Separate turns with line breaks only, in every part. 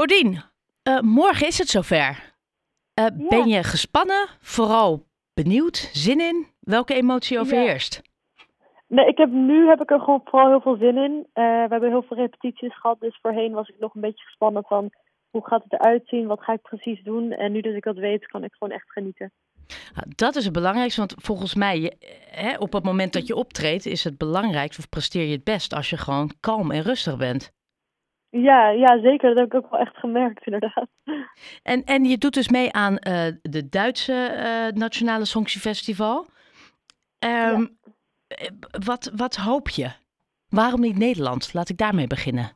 Bodien, uh, morgen is het zover. Uh, ja. Ben je gespannen, vooral benieuwd, zin in? Welke emotie overheerst?
Nee, ik heb, nu heb ik er gewoon vooral heel veel zin in. Uh, we hebben heel veel repetities gehad, dus voorheen was ik nog een beetje gespannen van hoe gaat het eruit zien, wat ga ik precies doen. En nu dat ik dat weet, kan ik gewoon echt genieten.
Dat is het belangrijkste, want volgens mij, hè, op het moment dat je optreedt, is het belangrijkst of presteer je het best als je gewoon kalm en rustig bent.
Ja, ja, zeker. Dat heb ik ook wel echt gemerkt, inderdaad.
En, en je doet dus mee aan uh, de Duitse uh, Nationale Songfestival. Um, ja. wat, wat hoop je? Waarom niet Nederland? Laat ik daarmee beginnen.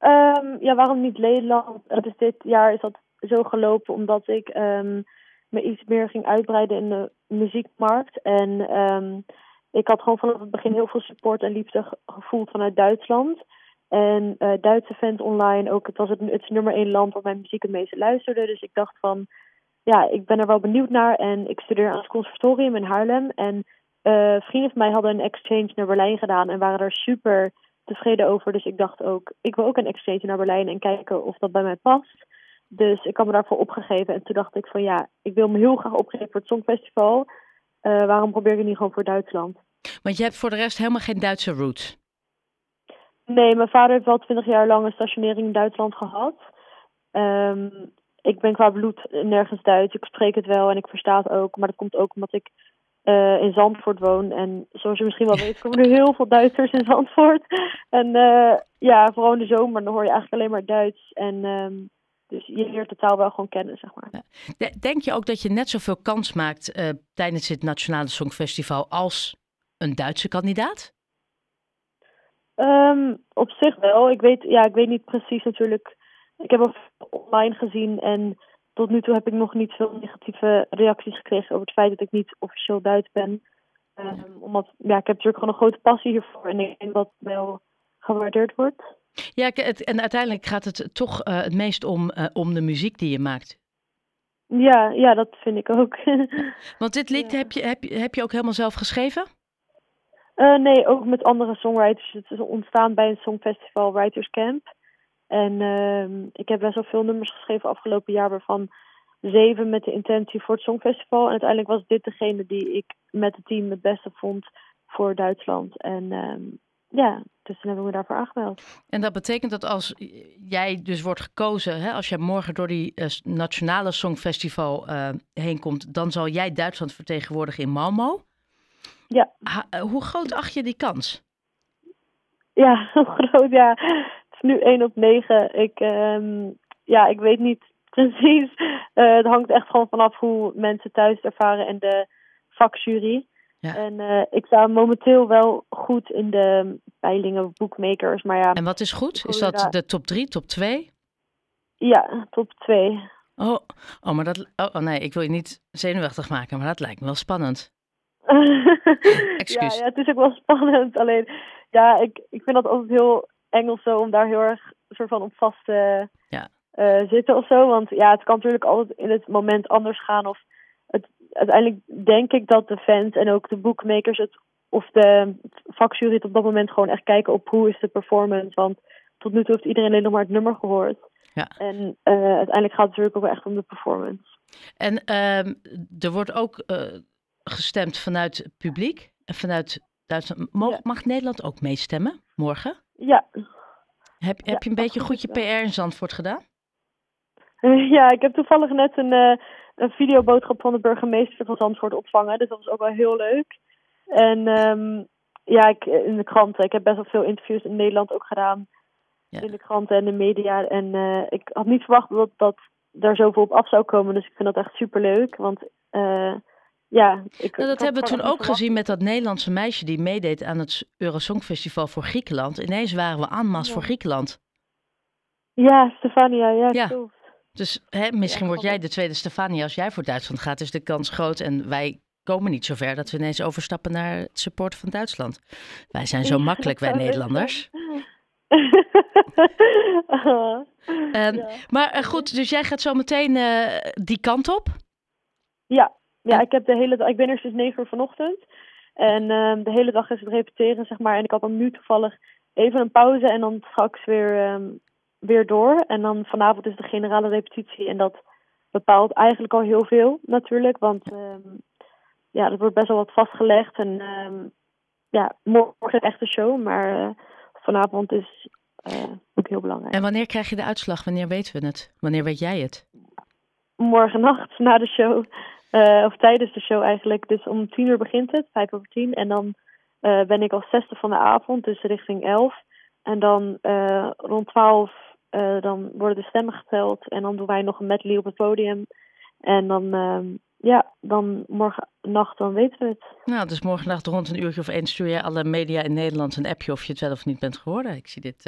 Um, ja, waarom niet Nederland? Dus dit jaar is dat zo gelopen omdat ik um, me iets meer ging uitbreiden in de muziekmarkt. En um, ik had gewoon vanaf het begin heel veel support en liefde gevoeld vanuit Duitsland. En uh, Duitse fans online ook. Het was het, het nummer één land waar mijn muziek het meeste luisterde. Dus ik dacht van, ja, ik ben er wel benieuwd naar. En ik studeer aan het conservatorium in Haarlem. En uh, vrienden van mij hadden een exchange naar Berlijn gedaan en waren er super tevreden over. Dus ik dacht ook, ik wil ook een exchange naar Berlijn en kijken of dat bij mij past. Dus ik had me daarvoor opgegeven. En toen dacht ik van ja, ik wil me heel graag opgeven voor het Songfestival. Uh, waarom probeer ik niet gewoon voor Duitsland?
Want je hebt voor de rest helemaal geen Duitse roots.
Nee, mijn vader heeft wel twintig jaar lang een stationering in Duitsland gehad. Um, ik ben qua bloed nergens Duits. Ik spreek het wel en ik versta het ook. Maar dat komt ook omdat ik uh, in Zandvoort woon. En zoals je misschien wel weet, komen er heel veel Duitsers in Zandvoort. En uh, ja, vooral in de zomer, dan hoor je eigenlijk alleen maar Duits. En um, dus je leert de taal wel gewoon kennen, zeg maar.
Denk je ook dat je net zoveel kans maakt uh, tijdens het Nationale Songfestival als een Duitse kandidaat?
Um, op zich wel. Ik weet, ja, ik weet niet precies natuurlijk. Ik heb al online gezien en tot nu toe heb ik nog niet veel negatieve reacties gekregen over het feit dat ik niet officieel Duits ben. Um, omdat ja, ik heb natuurlijk gewoon een grote passie hiervoor en ik denk dat wel gewaardeerd wordt.
Ja, en uiteindelijk gaat het toch uh, het meest om, uh, om de muziek die je maakt.
Ja, ja, dat vind ik ook.
Want dit lied ja. heb, je, heb, je, heb je ook helemaal zelf geschreven?
Uh, nee, ook met andere songwriters. Het is ontstaan bij een songfestival Writers Camp. En uh, ik heb best wel veel nummers geschreven afgelopen jaar, waarvan zeven met de intentie voor het Songfestival. En uiteindelijk was dit degene die ik met het team het beste vond voor Duitsland. En uh, ja, dus toen heb ik me daarvoor aangemeld.
En dat betekent dat als jij dus wordt gekozen, hè, als jij morgen door die uh, nationale Songfestival uh, heen komt, dan zal jij Duitsland vertegenwoordigen in Malmo.
Ja.
Ha, hoe groot acht je die kans?
Ja, hoe groot, ja. Het is nu 1 op 9. Ik, um, ja, ik weet niet precies. Uh, het hangt echt gewoon vanaf hoe mensen thuis ervaren en de vakjury. Ja. En uh, ik sta momenteel wel goed in de peilingen bookmakers, maar ja.
En wat is goed? Is dat de top 3, top 2?
Ja, top 2.
Oh, oh, maar dat. Oh, oh, nee, ik wil je niet zenuwachtig maken, maar dat lijkt me wel spannend.
ja, ja, het is ook wel spannend. Alleen, ja, ik, ik vind dat altijd heel Engels zo om daar heel erg soort van op vast te
ja.
uh, zitten of zo. Want ja, het kan natuurlijk altijd in het moment anders gaan. Of het, uiteindelijk denk ik dat de fans en ook de bookmakers het of de vakjury het op dat moment gewoon echt kijken op hoe is de performance. Want tot nu toe heeft iedereen alleen nog maar het nummer gehoord.
Ja.
En uh, uiteindelijk gaat het natuurlijk ook echt om de performance.
En uh, er wordt ook uh, gestemd vanuit het publiek en vanuit Duitsland. Mag, Nederland ook meestemmen morgen?
Ja.
Heb, heb je een beetje goed je PR in Zandvoort gedaan?
Ja, ik heb toevallig net een, uh, een videoboodschap van de burgemeester van Zandvoort ontvangen. Dus dat was ook wel heel leuk. En um, ja, ik, in de kranten. Ik heb best wel veel interviews in Nederland ook gedaan. Ja. In de kranten en de media. En uh, ik had niet verwacht dat, dat daar zoveel op af zou komen. Dus ik vind dat echt super leuk. Want uh, ja, ik,
nou, dat hebben we toen ook gezien met dat Nederlandse meisje die meedeed aan het Eurosongfestival voor Griekenland. Ineens waren we aanmas ja. voor Griekenland.
Ja, Stefania, ja.
ja. Dus hè, misschien ja, word jij de tweede Stefania als jij voor Duitsland gaat. Is de kans groot en wij komen niet zover dat we ineens overstappen naar het support van Duitsland. Wij zijn zo makkelijk, wij Nederlanders. um, ja. Maar uh, goed, dus jij gaat zo meteen uh, die kant op?
Ja, ja, ik heb de hele dag, ik ben er sinds negen uur vanochtend. En uh, de hele dag is het repeteren, zeg maar. En ik had dan nu toevallig even een pauze en dan straks weer um, weer door. En dan vanavond is de generale repetitie. En dat bepaalt eigenlijk al heel veel natuurlijk. Want um, ja, er wordt best wel wat vastgelegd. En um, ja, morgen echt een show. Maar uh, vanavond is uh, ook heel belangrijk.
En wanneer krijg je de uitslag? Wanneer weten we het? Wanneer weet jij het?
Morgen nacht na de show. Uh, of tijdens de show eigenlijk. Dus om tien uur begint het, vijf over tien. En dan uh, ben ik als zesde van de avond, dus richting elf. En dan uh, rond twaalf dan worden de stemmen geteld. En dan doen wij nog een medley op het podium. En dan, ja, dan morgen nacht dan weten we het.
Nou, dus morgen nacht rond een uurtje of één stuur je alle media in Nederland een appje of je het wel of niet bent geworden. Ik zie dit,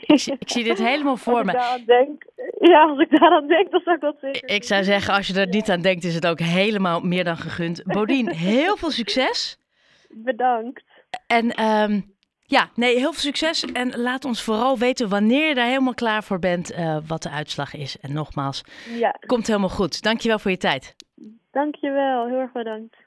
ik, zie, ik, zie, dit helemaal voor me.
Als ik denk, ja, als ik daaraan denk, dan zou ik dat zeker
Ik zou zeggen, als je er niet aan denkt, is het ook helemaal meer dan gegund. Bodien, heel veel succes.
Bedankt.
En um, ja, nee, heel veel succes. En laat ons vooral weten wanneer je daar helemaal klaar voor bent, uh, wat de uitslag is. En nogmaals,
ja.
komt helemaal goed. Dankjewel voor je tijd.
Dankjewel, heel erg bedankt.